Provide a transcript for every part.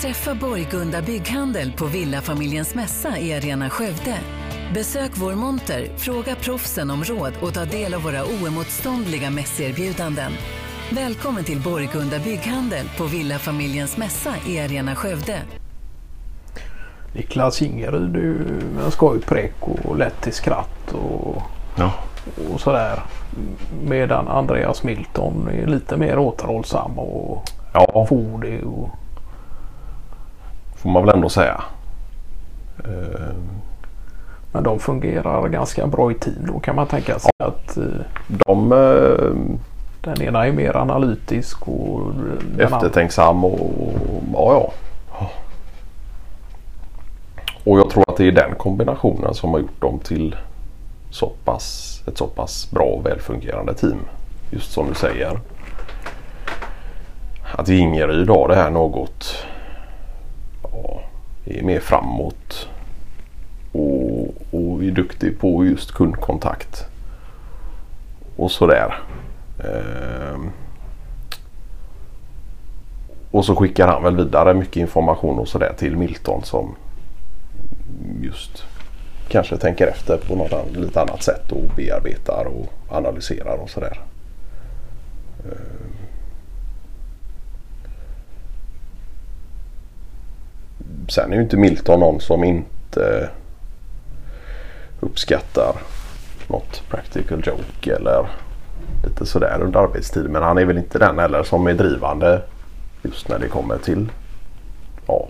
Träffa Borgunda Bygghandel på Villafamiljens mässa i Arena Skövde. Besök vår monter, fråga proffsen om råd och ta del av våra oemotståndliga mässerbjudanden. Välkommen till Borgunda Bygghandel på Villafamiljens mässa i Arena Skövde. Niklas Ingeryd är ju en skojpräck och lätt till skratt och, Ja. och sådär. Medan Andreas Milton är lite mer återhållsam och Ja, fåordig. Och, får man väl ändå säga. Eh, men de fungerar ganska bra i team då kan man tänka sig att eh, De eh, den ena är mer analytisk och eftertänksam och ja, ja. Och jag tror att det är den kombinationen som har gjort dem till så pass, ett så pass bra och välfungerande team. Just som du säger. Att Ingeryd har det här något ja, är mer framåt och, och är duktig på just kundkontakt. Och sådär. Ehm. Och så skickar han väl vidare mycket information och sådär till Milton som just kanske tänker efter på något lite annat sätt och bearbetar och analyserar och sådär. Ehm. Sen är ju inte Milton någon som inte uppskattar något practical joke eller lite sådär under arbetstid. Men han är väl inte den heller som är drivande just när det kommer till ja,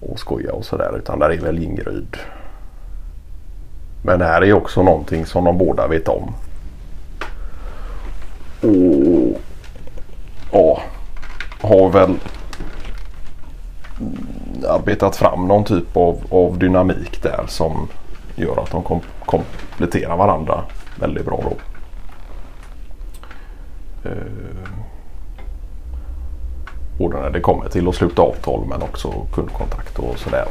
och skoja och sådär. Utan där är väl Ingeryd. Men det här är också någonting som de båda vet om. Och ja, har väl arbetat fram någon typ av, av dynamik där som gör att de kom, kompletterar varandra väldigt bra då. Eh, Både när det kommer till att sluta avtal men också kundkontakt och sådär.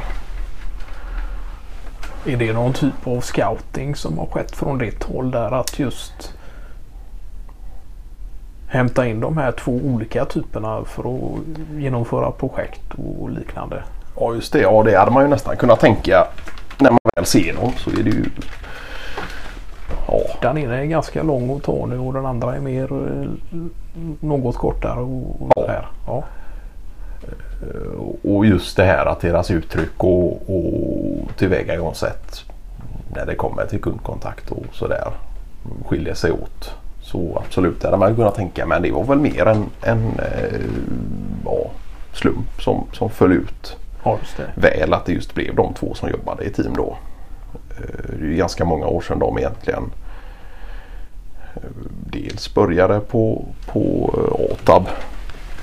Är det någon typ av scouting som har skett från ditt håll där att just hämta in de här två olika typerna för att genomföra projekt och liknande? Ja just det, ja det hade man ju nästan kunnat tänka när man väl ser dem så är det ju Ja, Den ena är ganska lång och tar nu och den andra är mer eh, något kortare och, och Ja. Ja. och just det här att deras uttryck och, och tillvägagångssätt när det kommer till kundkontakt och sådär skiljer sig åt. Så absolut, det hade man kunnat tänka men det var väl mer en, en eh, ja, slump som, som föll ut ja, väl att det just blev de två som jobbade i team då. Eh, Det är ganska många år sedan de egentligen eh, dels började på, på eh, ATAB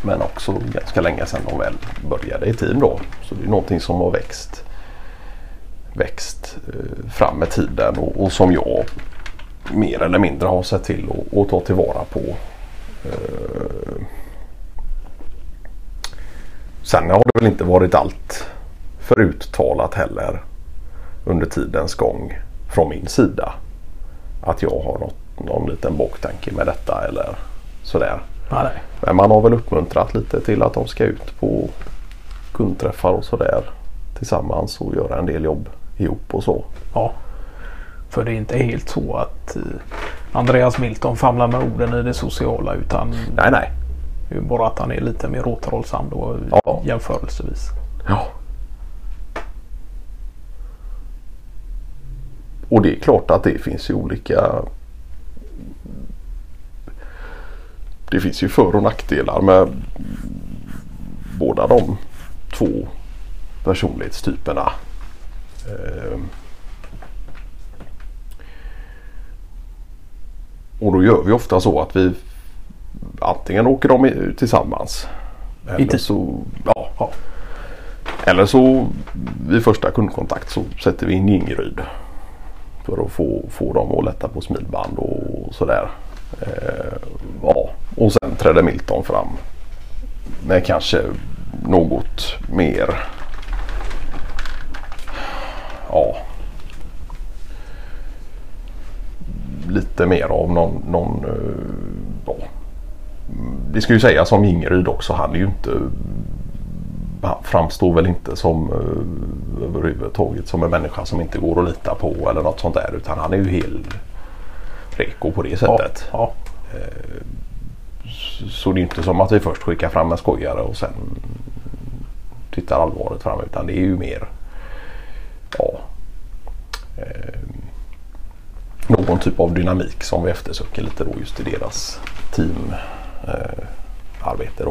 men också ganska länge sedan de väl började i team då. Så det är någonting som har växt, växt fram med tiden och, och som jag mer eller mindre har sett till att- att ta tillvara på. Eh, Sen har det väl inte varit allt för uttalat heller under tidens gång från min sida. Att jag har något, någon liten baktanke med detta eller sådär. Nej. Men man har väl uppmuntrat lite till att de ska ut på kundträffar och sådär tillsammans och göra en del jobb ihop och så. Ja. För det är inte helt så att eh, Andreas Milton famlar med orden i det sociala utan Nej, nej. bara att han är lite mer återhållsam då Ja. jämförelsevis. Ja. Och det är klart att det finns ju olika Det finns ju för och nackdelar med båda de två personlighetstyperna. Och då gör vi ofta så att vi antingen åker de tillsammans. Eller team. så, ja, Ja. eller så vid första kundkontakt så sätter vi in Ingrid. För att få, få dem att lätta på smilband och sådär. Eh, ja. Och sen trädde Milton fram. Med kanske något mer. Ja. Lite mer av någon, någon eh, ja. Det ska ju sägas om Ingeryd också. Han är ju inte han framstår väl inte som uh, överhuvudtaget som en människa som inte går att lita på eller något sånt där. Utan han är ju helt reko på det sättet. Ja, Eh, Så det är inte som att vi först skickar fram en skojare och sen tittar allvaret fram. Utan det är ju mer ja, eh, någon typ av dynamik som vi eftersöker lite då just i deras teamarbete. Eh,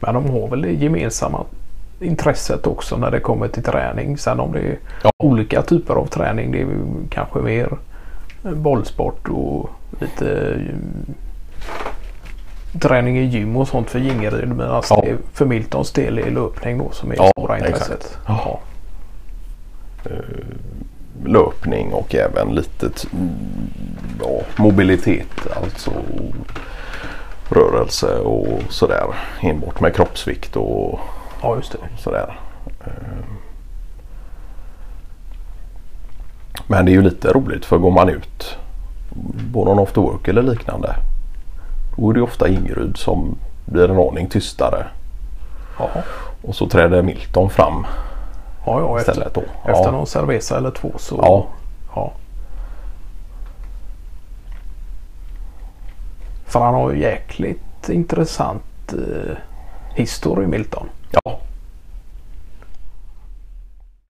men de har väl det gemensamma intresset också när det kommer till träning. Sen om det är Ja. olika typer av träning. Det är kanske mer bollsport och lite träning i gym och sånt för Gingeryd. Men alltså Ja. för Miltons del är löpning då som är Ja, stora intresset. Ja. Eh, löpning och även lite ja, mobilitet. Alltså rörelse och sådär. Enbart med kroppsvikt och ja, just det. sådär. Eh, Men det är ju lite roligt för går man ut på någon after work eller liknande. Då är det ofta Ingeryd som blir en aning tystare. Ja, Och så träder Milton fram ja, ja efter, istället då. efter ja. någon cerveza eller två så. Ja. ja. För han har ju jäkligt intressant eh, history Milton. ja,